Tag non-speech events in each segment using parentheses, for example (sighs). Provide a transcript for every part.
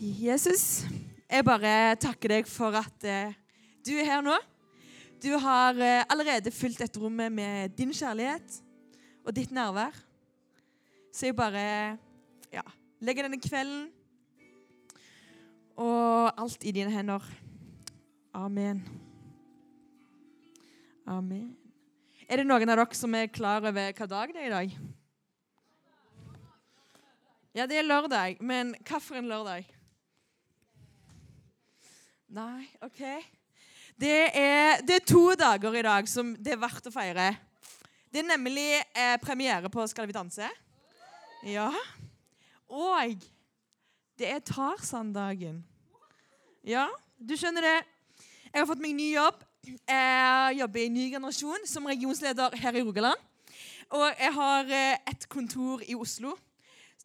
Jesus, jeg bare takker deg for at eh, du er her nå. Du har eh, allerede fylt dette rommet med din kjærlighet og ditt nærvær. Så jeg bare ja, legger denne kvelden og alt i dine hender. Amen. Amen. Er det noen av dere som er klar over hva dag det er i dag? Ja, det er lørdag, men hvilken lørdag? Nei, OK. Det er, det er, to dager i dag som det er verdt å feire. Det er nemlig eh, premiere på Skal vi danse. Ja. Og det er Tarzan-dagen. Ja, du skjønner det. Jeg har fått meg ny jobb. Jeg jobber i Ny generasjon som regionsleder her i Rogaland. Og jeg har eh, et kontor i Oslo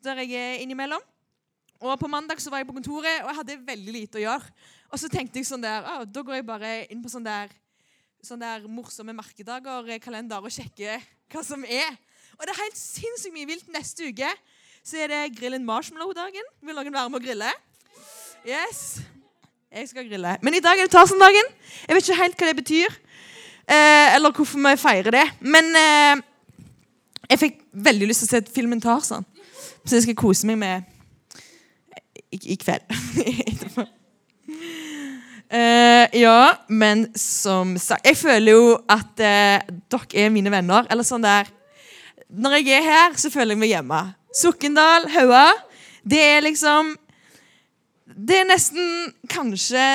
der jeg er innimellom. Og På mandag så var jeg på kontoret, og jeg hadde veldig lite å gjøre. Og så tenkte jeg sånn der, ah, da går jeg bare inn på sånn der, sånn der morsomme merkedager-kalender og sjekker hva som er. Og det er helt sinnssykt mye vilt. Neste uke så er det Grillen marshmallow-dagen. Vil noen være med å grille? Yes. Jeg skal grille. Men i dag er det Tarzan-dagen. Jeg vet ikke helt hva det betyr, eh, eller hvorfor vi feirer det. Men eh, jeg fikk veldig lyst til å se filmen Tarzan, så jeg skal kose meg med i, i kveld. uh, (laughs) ja, men som sagt Jeg føler jo at uh, dere er mine venner. Eller sånn der Når jeg er her, så føler jeg meg hjemme. Sokndal, Haua. Det er liksom Det er nesten kanskje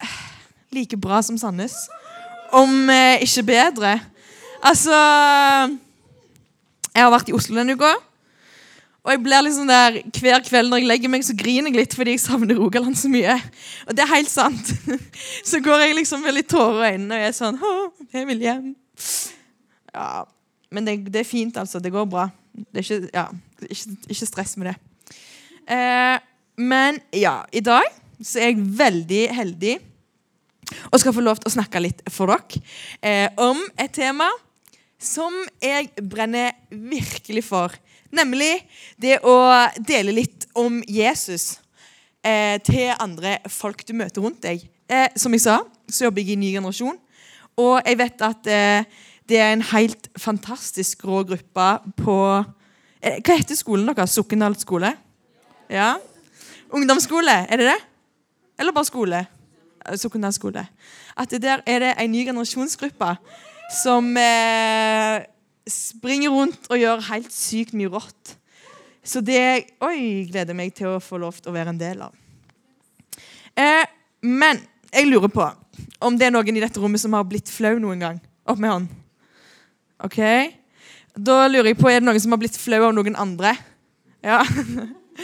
(sighs) like bra som Sandnes. Om uh, ikke bedre. Altså Jeg har vært i Oslo denne uka. Og jeg blir liksom der, Hver kveld når jeg legger meg, så griner jeg litt fordi jeg savner Rogaland så mye. Og det er helt sant. (laughs) Så går jeg liksom med litt tårer i øynene og jeg er sånn Jeg vil hjem. Ja, Men det, det, er fint, altså. Det går bra. Det er ikke, ja, ikke, ikke stress med det. Eh, men ja, i dag så er jeg veldig heldig og skal få lov til å snakke litt for dere eh, om et tema som jeg brenner virkelig for Nemlig det å dele litt om Jesus eh, til andre folk du møter rundt deg. Eh, som jeg sa, så jobber jeg i Ny generasjon. Og jeg vet at eh, det er en helt fantastisk rå gruppe på eh, Hva heter skolen deres? Sokndal skole? Ja? Ungdomsskole, er det det? Eller bare skole? Eh, Sokndal skole. At der er det en ny generasjonsgruppe som eh, springer rundt og gjør helt sykt mye rått. Så det oi, gleder meg til å få lov til å være en del av. Eh, men jeg lurer på om det er noen i dette rommet som har blitt flau noen gang. Opp med hånd. Ok? Da lurer jeg på, Er det noen som har blitt flau av noen andre? Ja.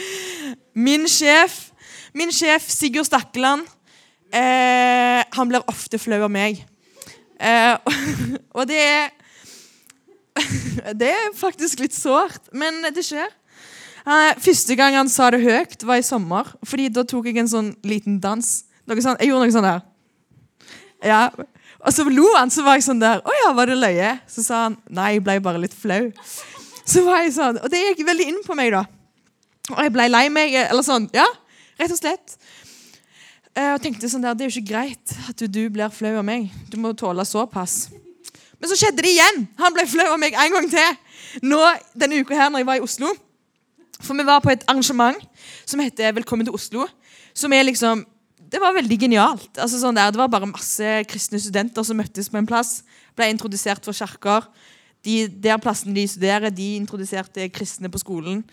(laughs) Min sjef, min sjef Sigurd Stakkeland, eh, han blir ofte flau av meg. Eh, (laughs) og det er (laughs) det er faktisk litt sårt, men det skjer. Første gang han sa det høyt, var i sommer. Fordi Da tok jeg en sånn liten dans. Sånn, jeg gjorde noe sånn der. Ja. Og så lo han, så var jeg sånn der Å ja, var det løye? Så sa han nei, jeg ble bare litt flau. Så var jeg sånn, Og det gikk veldig inn på meg, da. Og jeg ble lei meg. Eller sånn. Ja, rett og slett. Eh, og tenkte sånn der, Det er jo ikke greit at du, du blir flau av meg. Du må tåle såpass. Men så skjedde det igjen. Han ble flau av meg en gang til. Nå, denne uka her når jeg var i Oslo. For vi var på et arrangement som heter Velkommen til Oslo. Som er liksom Det var veldig genialt. Altså sånn der, det var bare masse kristne studenter som møttes på en plass. Ble introdusert for kirker. De, der plassen de studerer, de introduserte kristne på skolen.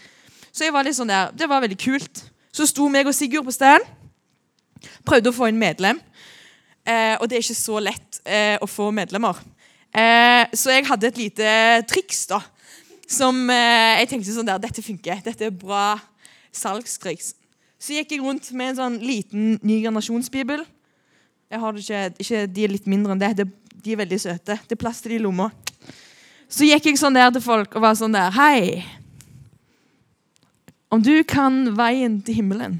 Så jeg var litt sånn der, det var veldig kult. Så sto meg og Sigurd på stand. Prøvde å få inn medlem. Eh, og det er ikke så lett eh, å få medlemmer. Eh, så jeg hadde et lite triks da, som eh, jeg tenkte sånn der, dette funker. Dette er bra salgstriks. Så gikk jeg rundt med en sånn liten ny generasjonsbibel. Jeg har det ikke, ikke, De er litt mindre enn det. det. De er veldig søte. Det er plass til de i lomma. Så gikk jeg sånn der til folk og var sånn der Hei. Om du kan veien til himmelen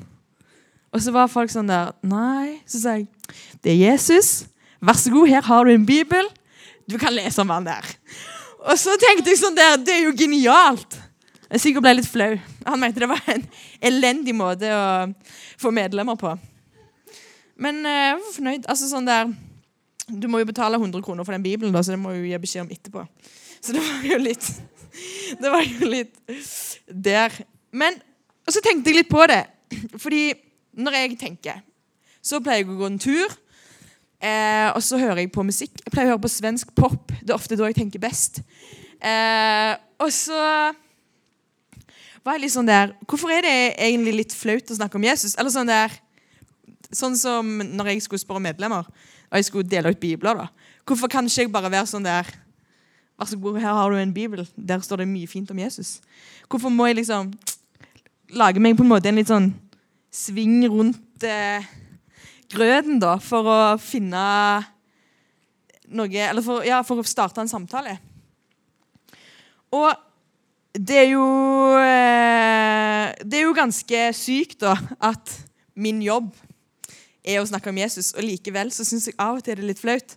Og så var folk sånn der Nei. Så sa jeg det er Jesus. Vær så god, her har du en bibel. Du kan lese om han der. Og så tenkte jeg sånn der Det er jo genialt. Jeg sikkert ble litt flau. Han mente det var en elendig måte å få medlemmer på. Men eh, jeg var fornøyd. Altså sånn der Du må jo betale 100 kroner for den bibelen, da, så det må jo gi beskjed om etterpå. Så det var jo litt Det var jo litt der. Men så tenkte jeg litt på det. Fordi når jeg tenker, så pleier jeg å gå en tur. Eh, og så hører jeg på musikk. Jeg pleier å høre på svensk pop. Det er ofte da jeg tenker best. Eh, og så var jeg litt sånn der Hvorfor er det egentlig litt flaut å snakke om Jesus? Eller sånn der Sånn som når jeg skulle spørre medlemmer, og jeg skulle dele ut bibler. da. Hvorfor kan ikke jeg bare være sånn der Vær så god, her har du en bibel. Der står det mye fint om Jesus. Hvorfor må jeg liksom lage meg på en måte en litt sånn sving rundt eh, grøten, da, for å finne noe Eller for, ja, for å starte en samtale. Og det er jo eh, Det er jo ganske sykt, da, at min jobb er å snakke om Jesus, og likevel så syns jeg av og til det er litt flaut.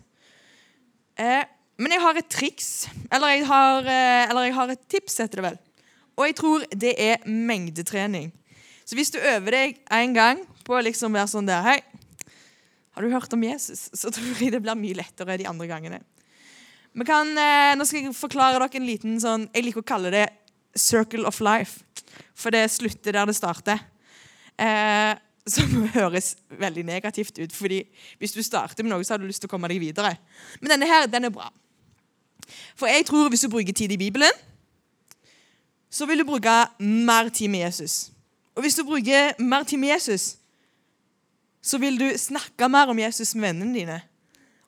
Eh, men jeg har et triks, eller jeg har, eh, eller jeg har et tips, heter det vel. Og jeg tror det er mengdetrening. Så hvis du øver deg en gang på å liksom være sånn der Hei, har du hørt om Jesus? (laughs) Så tror jeg det blir mye lettere de andre gangene. Kan, eh, nå skal jeg forklare dere en liten sånn Jeg liker å kalle det circle of life. For det slutter der det starter. Eh, (laughs) som høres veldig negativt ut. fordi hvis du starter med noe, så har du lyst til å komme deg videre. Men denne her, den er bra. For jeg tror hvis du bruker tid i Bibelen, så vil du bruke mer tid med Jesus. Og hvis du bruker mer tid med Jesus, så vil du snakke mer om Jesus med vennene dine.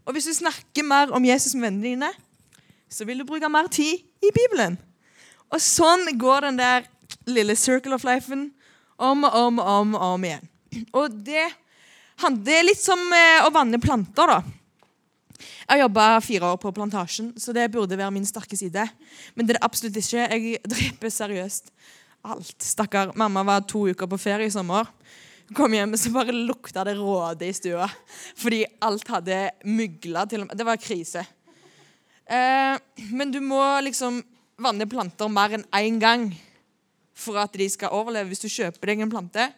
Og hvis du snakker mer om Jesus med vennene dine, så vil du bruke mer tid i Bibelen. Og sånn går den der lille circle of life-en om og om, om, om igjen. Og det, det er litt som eh, å vanne planter, da. Jeg jobba fire år på plantasjen, så det burde være min sterke side. Men det er det absolutt ikke. Jeg dreper seriøst alt. Stakkar. Mamma var to uker på ferie i sommer. Kom hjem, så bare lukta det råde i stua. Fordi alt hadde mygla til og med. Det var krise. Eh, men du må liksom vanne planter mer enn én gang for at de skal overleve. Hvis du kjøper deg en plante,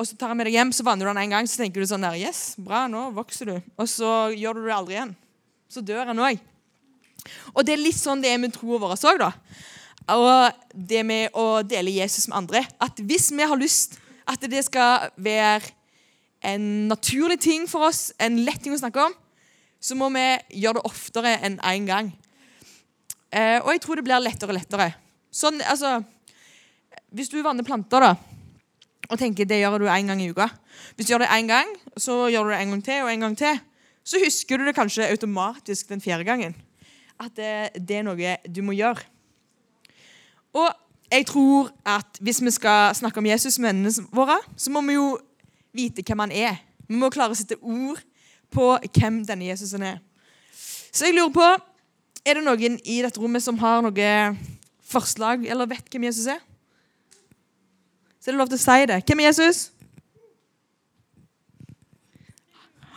og så tar jeg med deg hjem, så vanner du den en gang, så tenker du sånn der, yes, bra, nå vokser du. Og så gjør du det aldri igjen. Så dør han òg. Og det er litt sånn det er med troa vår òg, da. Og det med å dele Jesus med andre. At hvis vi har lyst at det skal være en naturlig ting for oss, en lett ting å snakke om, så må vi gjøre det oftere enn én en gang. Eh, og jeg tror det blir lettere og lettere. Sånn, altså, Hvis du vanner planter, da og tenker det gjør du én gang i uka. Hvis du gjør det én gang, så gjør du det en gang til og en gang til. Så husker du det kanskje automatisk den fjerde gangen. At det, det er noe du må gjøre. Og jeg tror at hvis vi skal snakke om Jesus med vennene våre, så må vi jo vite hvem han er. Vi må klare å sette ord på hvem denne Jesusen er. Så jeg lurer på Er det noen i dette rommet som har noe forslag, eller vet hvem Jesus er? så er det lov til å si det. Hvem er Jesus?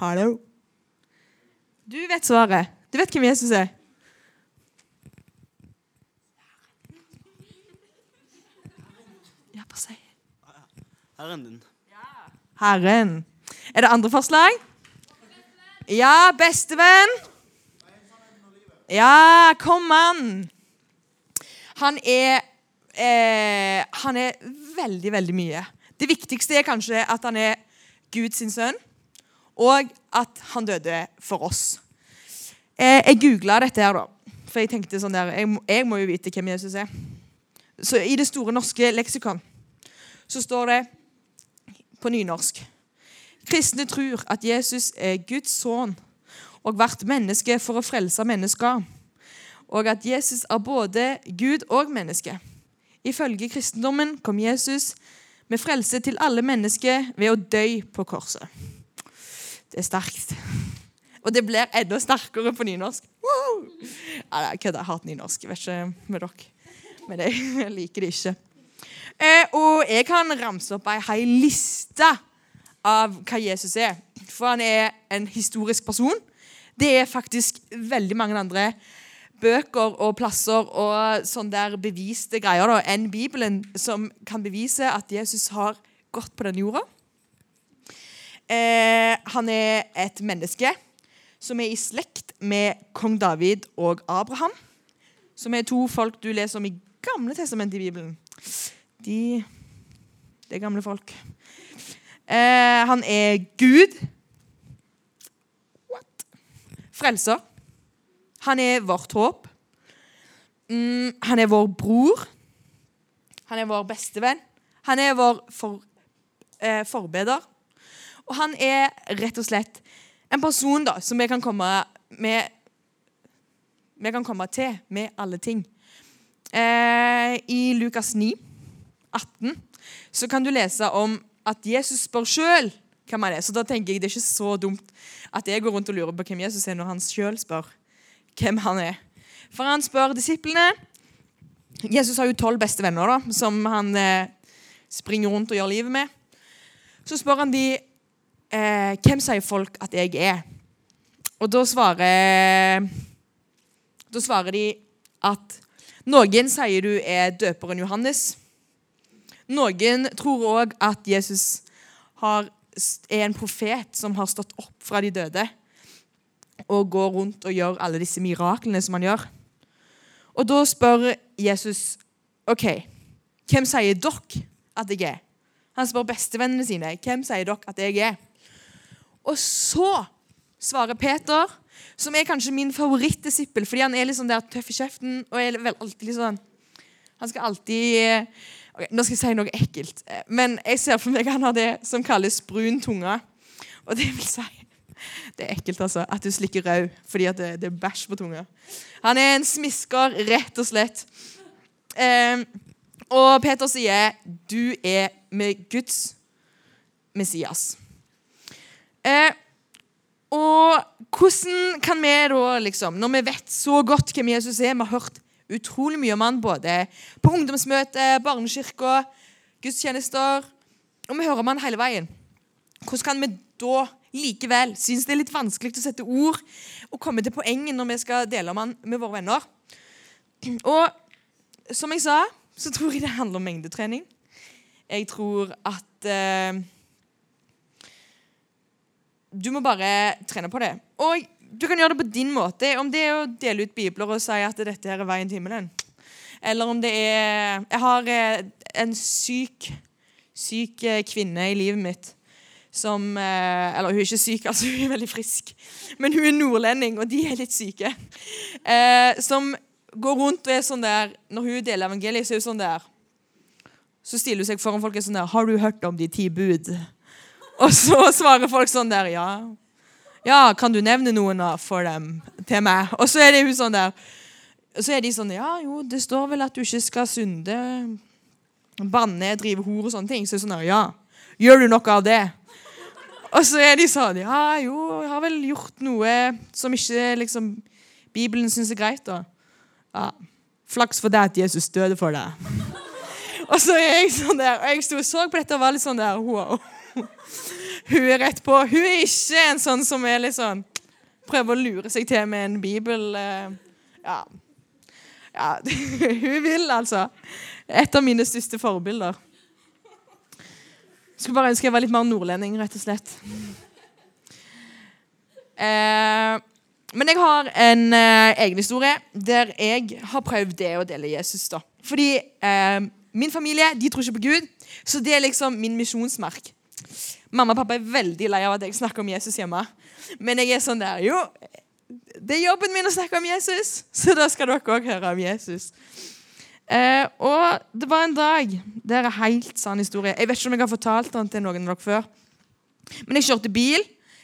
Hallo. Du vet svaret. Du vet hvem Jesus er. Ja, bare si Herren din. Herren. Er det andre forslag? Ja, bestevenn. Ja, kom an. Han er eh, Han er veldig, veldig mye. Det viktigste er kanskje at han er Guds sønn, og at han døde for oss. Eh, jeg googla dette her, da. For jeg tenkte sånn der, jeg, jeg, må jo vite hvem Jesus er. Så I det store norske leksikon så står det på nynorsk Kristne tror at Jesus er Guds sønn og hvert menneske for å frelse mennesker. Og at Jesus er både Gud og menneske. Ifølge kristendommen kom Jesus med frelse til alle mennesker ved å dø på korset. Det er sterkt. Og det blir enda sterkere på nynorsk. Wow! Jeg kødder. Jeg hater nynorsk. Jeg vet ikke med dere. Men jeg (laughs) liker det ikke. Eh, og jeg kan ramse opp ei hel liste av hva Jesus er. For han er en historisk person. Det er faktisk veldig mange andre bøker og plasser og sånne der beviste greier da, enn Bibelen, som kan bevise at Jesus har gått på denne jorda. Eh, han er et menneske som er i slekt med kong David og Abraham. Som er to folk du leser om i Gamle testamentet i Bibelen. De Det er gamle folk. Eh, han er Gud. What? Frelser. Han er vårt håp. Mm, han er vår bror. Han er vår bestevenn. Han er vår for, eh, forbeder. Og han er rett og slett en person da, som vi kan komme med Vi kan komme til med alle ting. Eh, I Lukas 9, 18, så kan du lese om at Jesus spør sjøl hvem han er. Så da tenker jeg det er ikke så dumt at jeg går rundt og lurer på hvem Jesus er, når han sjøl spør hvem han er. For han spør disiplene Jesus har jo tolv beste venner da, som han eh, springer rundt og gjør livet med. Så spør han de eh, hvem sier folk at jeg er. Og da svarer, da svarer de at noen sier du er døperen Johannes. Noen tror òg at Jesus har, er en profet som har stått opp fra de døde og går rundt og gjør alle disse miraklene som han gjør. Og da spør Jesus OK, hvem sier dere at jeg er? Han spør bestevennene sine hvem sier dere at jeg er. Og så svarer Peter, som er kanskje min favorittdisippel, fordi han er sånn der tøff i kjeften og er vel alltid litt sånn Han skal alltid okay, Nå skal jeg si noe ekkelt, men jeg ser for meg han har det som kalles brun tunge. Og det vil si det er ekkelt, altså. At du slikker rød fordi det, det er bæsj på tunga. Han er en smisker, rett og slett. Um, og Peter sier, 'Du er med Guds Messias'. Eh, og hvordan kan vi da, liksom, når vi vet så godt hvem Jesus er Vi har hørt utrolig mye om han både på ungdomsmøte, barnekirka, gudstjenester Og vi hører om han hele veien. Hvordan kan vi da likevel synes det er litt vanskelig å sette ord og komme til poenget når vi skal dele om han med våre venner. Og som jeg sa, så tror jeg det handler om mengdetrening. Jeg tror at eh, Du må bare trene på det. Og du kan gjøre det på din måte. Om det er å dele ut bibler og si at dette her er veien til himmelen. Eller om det er Jeg har eh, en syk, syk eh, kvinne i livet mitt som eh, Eller hun er ikke syk, (laughs) altså hun er veldig frisk. Men hun er nordlending, og de er litt syke. Som går rundt og er sånn der Når hun deler evangeliet, så er hun sånn der Så stiller hun seg foran folk og er sånn der 'Har du hørt om de ti bud?' Og så svarer folk sånn der 'Ja'. Ja, kan du nevne noen for dem til meg? Og så er det hun sånn der Så er de sånn Ja, jo, det står vel at du ikke skal synde, banne, drive hor og sånne ting. Så er det sånn der, Ja. Gjør du noe av det? Og så er de sånn Ja, jo, jeg har vel gjort noe som ikke liksom Bibelen syns er greit, da. Ja. Flaks for deg at Jesus døde for deg. Og så er jeg sånn der, og jeg sto og så på dette og var litt sånn der Wow. Hun er rett på. Hun er ikke en sånn som er litt sånn Prøver å lure seg til med en bibel. Ja. ja. (laughs) Hun vil, altså. Et av mine største forbilder. Skulle bare ønske jeg var litt mer nordlending, rett og slett. Eh, men jeg har en eh, egen historie der jeg har prøvd det å dele Jesus. da. Fordi eh, min familie de tror ikke på Gud, så det er liksom min misjonsmark. Mamma og pappa er veldig lei av at jeg snakker om Jesus hjemme. Men jeg er sånn der Jo, det er jobben min å snakke om Jesus, så da skal dere òg høre om Jesus. Eh, og det var en dag Det er en helt sann historie. Jeg vet ikke om jeg har fortalt den til noen av dere før. Men jeg kjørte bil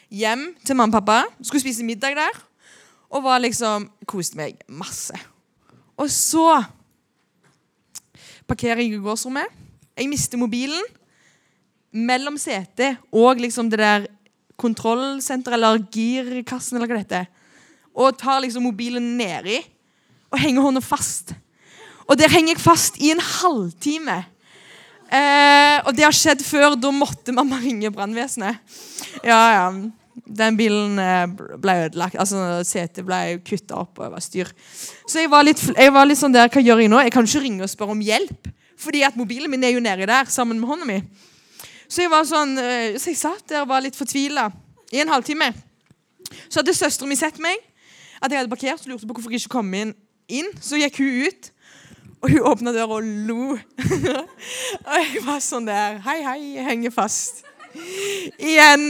hjem til mamma og pappa, skulle spise middag der. Og var liksom koste meg masse. Og så parkerer jeg i gårdsrommet. Jeg mister mobilen mellom setet og liksom det der kontrollsenteret eller girkassen eller hva det heter. Og tar liksom mobilen nedi og henger hånda fast. Og der henger jeg fast i en halvtime. Eh, og det har skjedd før. Da måtte mamma ringe brannvesenet. Ja, ja. Den bilen eh, ble ødelagt. altså Setet ble kutta opp og det var styr. Så jeg var, litt, jeg var litt sånn der, hva gjør jeg nå? Jeg kan ikke ringe og spørre om hjelp. Fordi at mobilen min er jo nedi der sammen med hånda mi. Så jeg var sånn, eh, så jeg satt der og var litt fortvila i en halvtime. Så hadde søstera mi sett meg, at jeg hadde parkert, og lurte på hvorfor jeg ikke kom inn. inn. Så gikk hun ut, og hun åpna døra og lo. (laughs) og jeg var sånn der Hei, hei, jeg henger fast. Igjen.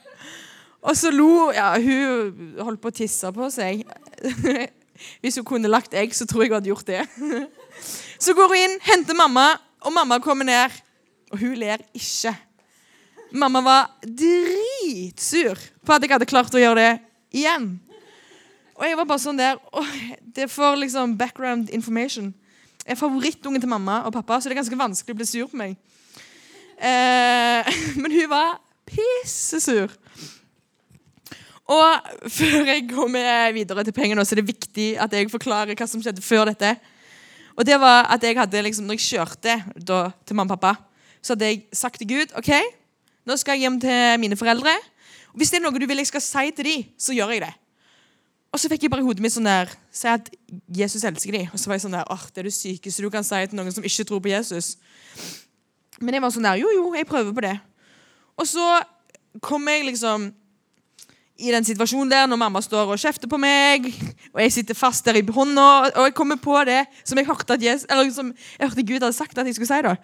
(laughs) og så lo Ja, hun holdt på å tisse på seg. (laughs) Hvis hun kunne lagt egg, så tror jeg hun hadde gjort det. Så går hun inn, henter mamma, og mamma kommer ned. Og hun ler ikke. Mamma var dritsur på at jeg hadde klart å gjøre det igjen. Og jeg var bare sånn der Det får liksom background information. Jeg er favorittungen til mamma og pappa, så det er ganske vanskelig å bli sur på meg. Eh, (laughs) men hun var pissesur. Og før jeg kommer videre til pengene, så er det viktig at jeg forklarer hva som skjedde før dette. Og det var at jeg hadde liksom, når jeg kjørte da, til mamma og pappa, så hadde jeg sagt til Gud OK, nå skal jeg hjem til mine foreldre. Og Hvis det er noe du vil jeg skal si til dem, så gjør jeg det. Og så fikk jeg bare i hodet mitt sånn der Si at Jesus elsker dem. Og så var jeg sånn der åh, det er det sykeste du kan si til noen som ikke tror på Jesus. Men jeg var sånn der Jo, jo, jeg prøver på det. Og så kom jeg liksom i den situasjonen der når mamma står og kjefter på meg, og jeg sitter fast der i hånda, og jeg kommer på det som jeg hørte, at Jesus, eller som jeg hørte Gud hadde sagt at jeg skulle si. da.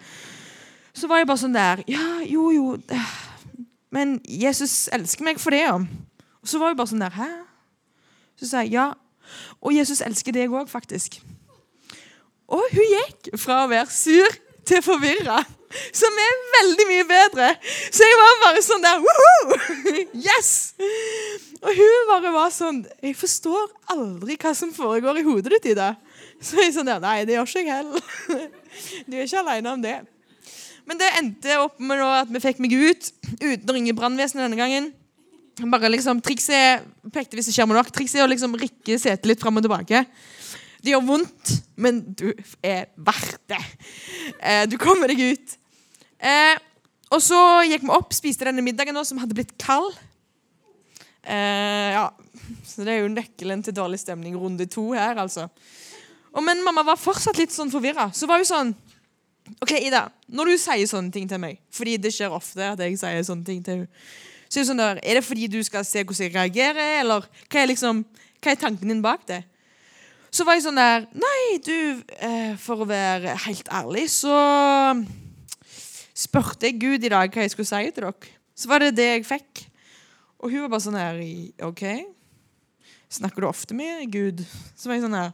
Så var jeg bare sånn der Ja, jo, jo Men Jesus elsker meg for det, ja. Og så var jeg bare sånn der Hæ? Så sa jeg ja. Og Jesus elsker deg òg, faktisk. Og hun gikk fra å være sur til forvirra som er veldig mye bedre. Så jeg var bare sånn der Woohoo! (laughs) Yes! Og hun bare var sånn Jeg forstår aldri hva som foregår i hodet ditt, Ida. Så jeg sånn der Nei, det gjør ikke jeg heller. (laughs) Du er ikke aleine om det. Men det endte opp med at vi fikk meg ut uten å ringe brannvesenet denne gangen. Bare liksom, Trikset pekte hvis det skjer nok, trikset er å liksom rikke setet litt fram og tilbake. Det gjør vondt, men du er verdt det. Eh, du kommer deg ut. Eh, og så gikk vi opp, spiste denne middagen nå, som hadde blitt kald. Eh, ja, Så det er jo nøkkelen til dårlig stemning runde to her, altså. Og, men mamma var fortsatt litt sånn forvirra. Så var hun sånn OK, Ida, når du sier sånne ting til meg, fordi det skjer ofte at jeg sier sånne ting til henne, så er det sånn der, er det fordi du skal se hvordan jeg reagerer, eller hva er, liksom, hva er tanken din bak det? Så var jeg sånn der Nei, du, eh, for å være helt ærlig, så spurte jeg Gud i dag hva jeg skulle si til dere. Så var det det jeg fikk. Og hun var bare sånn her OK. Snakker du ofte med Gud? Så var jeg sånn her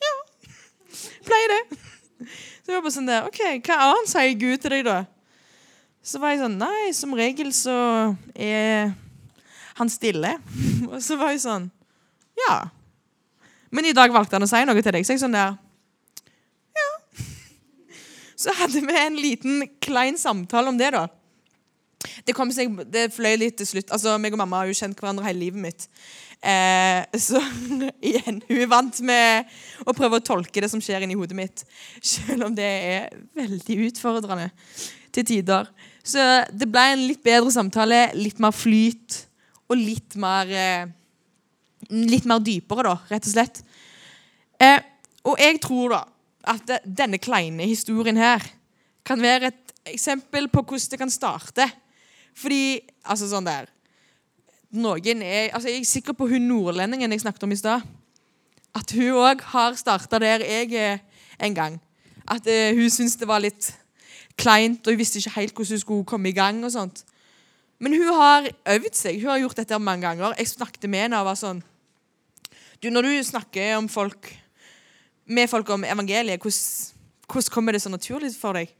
Ja. Pleier det. Jeg var bare sånn der OK, hva annet sier Gud til deg, da? Så var jeg sånn Nei, som regel så er han stille. (laughs) Og så var jeg sånn Ja. Men i dag valgte han å si noe til deg. Så jeg sånn der Ja. (laughs) Så hadde vi en liten klein samtale om det, da. Det seg, det fløy litt til slutt. Altså, meg og mamma har jo kjent hverandre hele livet mitt. Eh, så (laughs) igjen, hun er vant med å prøve å tolke det som skjer inni hodet mitt. Selv om det er veldig utfordrende til tider. Så det ble en litt bedre samtale, litt mer flyt og litt mer eh, Litt mer dypere, da, rett og slett. Eh, og jeg tror da at denne kleine historien her kan være et eksempel på hvordan det kan starte. Fordi altså sånn der noen er, altså Jeg er sikker på hun nordlendingen jeg snakket om i stad. At hun òg har starta der jeg er en gang. At uh, hun syntes det var litt kleint, og hun visste ikke helt hvordan hun skulle komme i gang. og sånt. Men hun har øvd seg. Hun har gjort dette mange ganger. Jeg snakket med henne og var sånn du, Når du snakker om folk, med folk om evangeliet, hvordan, hvordan kommer det så naturlig for deg?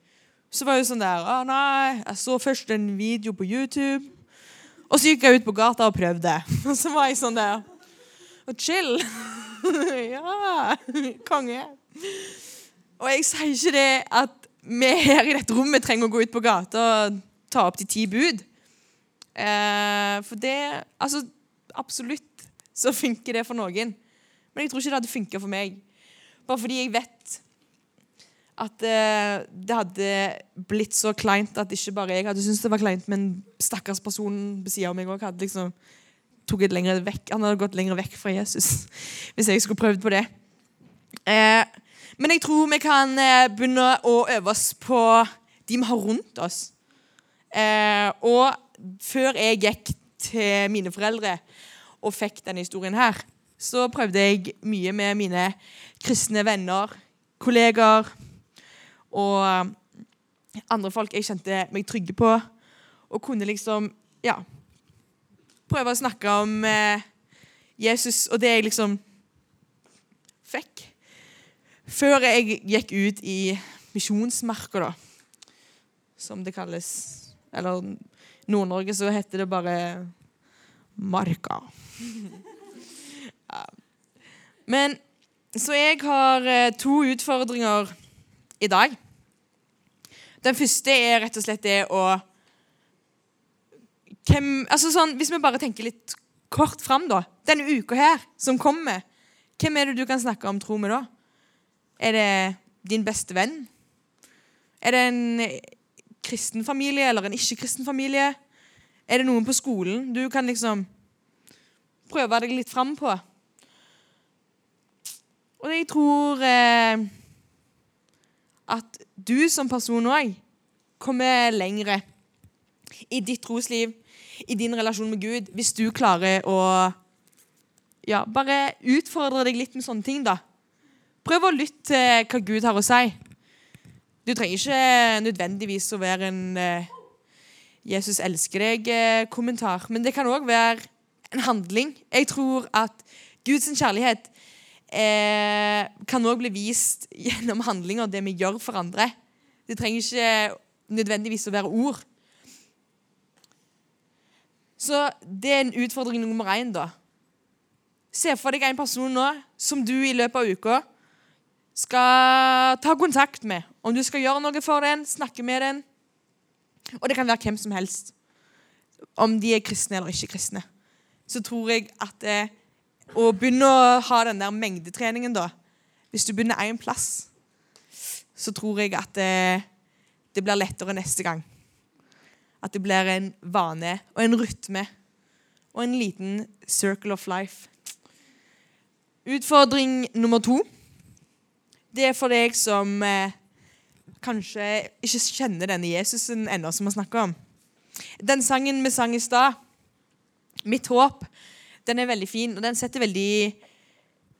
Så var hun sånn der Å, nei, jeg så først en video på YouTube. Og så gikk jeg ut på gata og prøvde. (laughs) Og så var jeg sånn der Og chill. (laughs) ja, konge. Og jeg sier ikke det at vi her i dette rommet trenger å gå ut på gata og ta opp de ti bud. Eh, for det Altså, absolutt så funker det for noen. Men jeg tror ikke det hadde funka for meg. Bare fordi jeg vet At eh, det hadde blitt så kleint at ikke bare jeg hadde syntes det var kleint, men stakkars personen ved siden av meg òg hadde liksom tok et lengre vekk, Han hadde gått lenger vekk fra Jesus (laughs) hvis jeg skulle prøvd på det. Eh, men jeg tror vi kan eh, begynne å øve oss på de vi har rundt oss. Eh, og før jeg gikk til mine foreldre og fikk denne historien her, så prøvde jeg mye med mine kristne venner, kollegaer og eh, andre folk jeg kjente meg trygge på, og kunne liksom ja, prøve å snakke om eh, Jesus og det jeg liksom fikk. Før jeg gikk ut i misjonsmarka, da, som det kalles. Eller Nord-Norge så heter det bare Marka. (laughs) Men så jeg har eh, to utfordringer i dag. Den første er rett og slett det å hvem, altså sånn, Hvis vi bare tenker litt kort fram, da. Denne uka her som kommer, hvem er det du kan snakke om tro med da? Er det din beste venn? Er det en kristen familie eller en ikke-kristen familie? Er det noen på skolen du kan liksom prøve deg litt fram på? Og jeg tror eh, at du som person òg kommer lengre i ditt trosliv, i din relasjon med Gud, hvis du klarer å ja, bare utfordre deg litt med sånne ting. da. Prøv å lytte til hva Gud har å si. Du trenger ikke nødvendigvis å være en eh, 'Jesus elsker deg'-kommentar, men det kan òg være en handling. Jeg tror at Guds kjærlighet eh, kan òg bli vist (laughs) gjennom handlinger, det vi gjør for andre. Det trenger ikke nødvendigvis å være ord. Så det er en utfordring nummer én, da. Se for deg en person nå som du i løpet av uka skal ta kontakt med. Om du skal gjøre noe for den, snakke med den. Og det kan være hvem som helst. Om de er kristne eller ikke kristne. Så tror jeg at eh, å begynne å ha den der mengdetreningen, da Hvis du begynner én plass, så tror jeg at det, det blir lettere neste gang. At det blir en vane og en rytme og en liten circle of life. Utfordring nummer to. Det er for deg som eh, kanskje ikke kjenner denne Jesusen ennå, som vi snakker om. Den sangen vi sang i stad, 'Mitt håp', den er veldig fin, og den setter veldig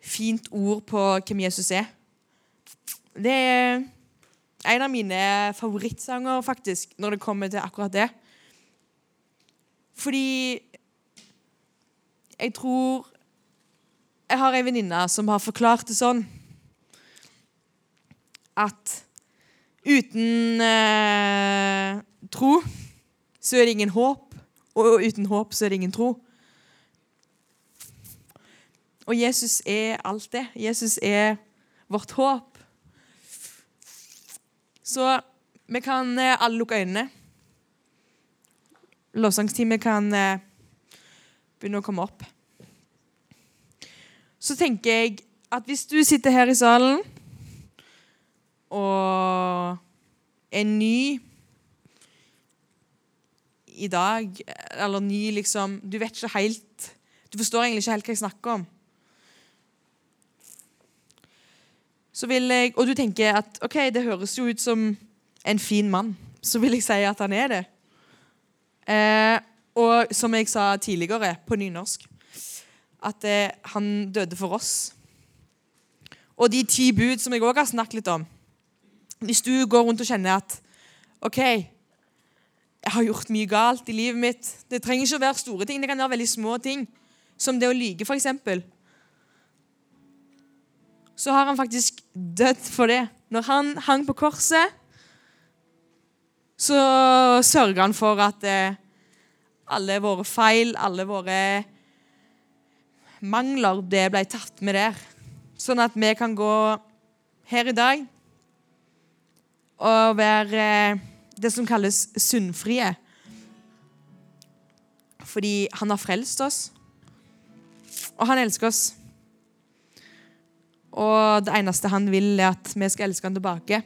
fint ord på hvem Jesus er. Det er en av mine favorittsanger, faktisk, når det kommer til akkurat det. Fordi jeg tror Jeg har ei venninne som har forklart det sånn at uten eh, tro så er det ingen håp, og uten håp så er det ingen tro. Og Jesus er alt det. Jesus er vårt håp. Så vi kan eh, alle lukke øynene. Lovsangsteamet kan eh, begynne å komme opp. Så tenker jeg at hvis du sitter her i salen og er ny i dag, eller ny liksom Du vet ikke helt Du forstår egentlig ikke helt hva jeg snakker om. Så vil jeg, og du tenker at ok, det høres jo ut som en fin mann, så vil jeg si at han er det. Eh, og som jeg sa tidligere på nynorsk, at eh, han døde for oss. Og de ti bud som jeg òg har snakket litt om. Hvis du går rundt og kjenner at OK, jeg har gjort mye galt i livet mitt Det trenger ikke å være store ting, det kan være veldig små ting. Som det å lyge, f.eks så har han faktisk dødd for det. Når han hang på korset, så sørga han for at eh, alle våre feil, alle våre mangler, det ble tatt med der. Sånn at vi kan gå her i dag og være eh, det som kalles sunnfrie. Fordi han har frelst oss, og han elsker oss. Og det eneste han vil, er at vi skal elske han tilbake.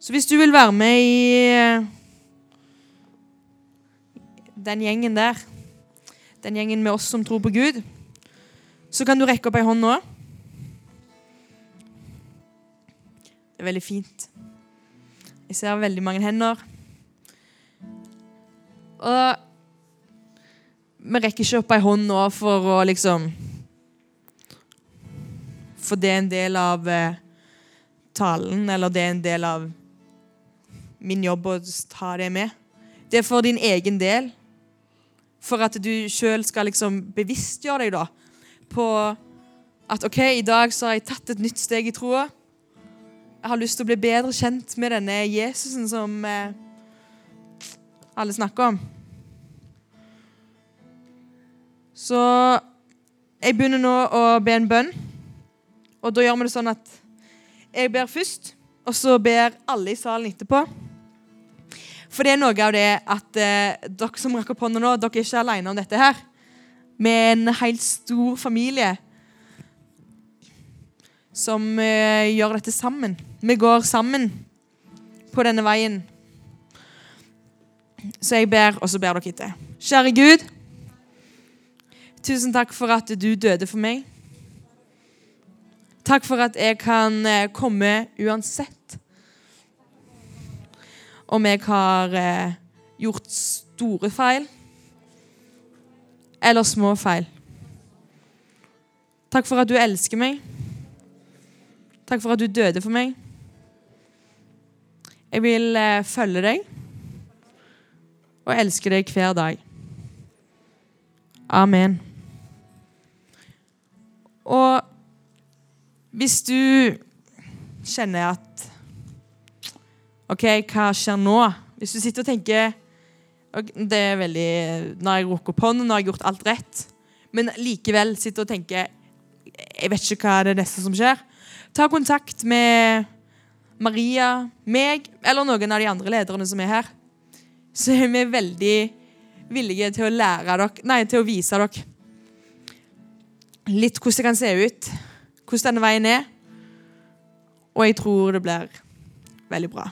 Så hvis du vil være med i eh, den gjengen der, den gjengen med oss som tror på Gud, så kan du rekke opp ei hånd nå. Det er veldig fint. Jeg ser veldig mange hender. Og vi rekker ikke opp ei hånd nå for å liksom For det er en del av eh, talen, eller det er en del av min jobb å ta det med. Det er for din egen del. For at du sjøl skal liksom bevisstgjøre deg da på at OK, i dag så har jeg tatt et nytt steg i troa. Jeg har lyst til å bli bedre kjent med denne Jesusen som eh, alle snakker om. Så jeg begynner nå å be en bønn. Og da gjør vi det sånn at jeg ber først, og så ber alle i salen etterpå. For det er noe av det at eh, dere som rakk opp hånda nå, dere er ikke alene om dette her. Vi er en helt stor familie som eh, gjør dette sammen. Vi går sammen på denne veien. Så jeg ber, og så ber dere etter. Kjære Gud, tusen takk for at du døde for meg. Takk for at jeg kan eh, komme uansett om jeg har eh, gjort store feil eller små feil. Takk for at du elsker meg. Takk for at du døde for meg. Jeg vil eh, følge deg og elske deg hver dag. Amen. Og hvis du kjenner at OK, hva skjer nå? Hvis du sitter og tenker og Det er veldig Nå har jeg rukket opp hånden, nå har jeg gjort alt rett. Men likevel sitter og tenker Jeg vet ikke hva er det neste som skjer. Ta kontakt med Maria, meg eller noen av de andre lederne som er her. Så er vi veldig villige til å lære dere Nei, til å vise dere litt hvordan det kan se ut. Hvordan denne veien er. Og jeg tror det blir veldig bra.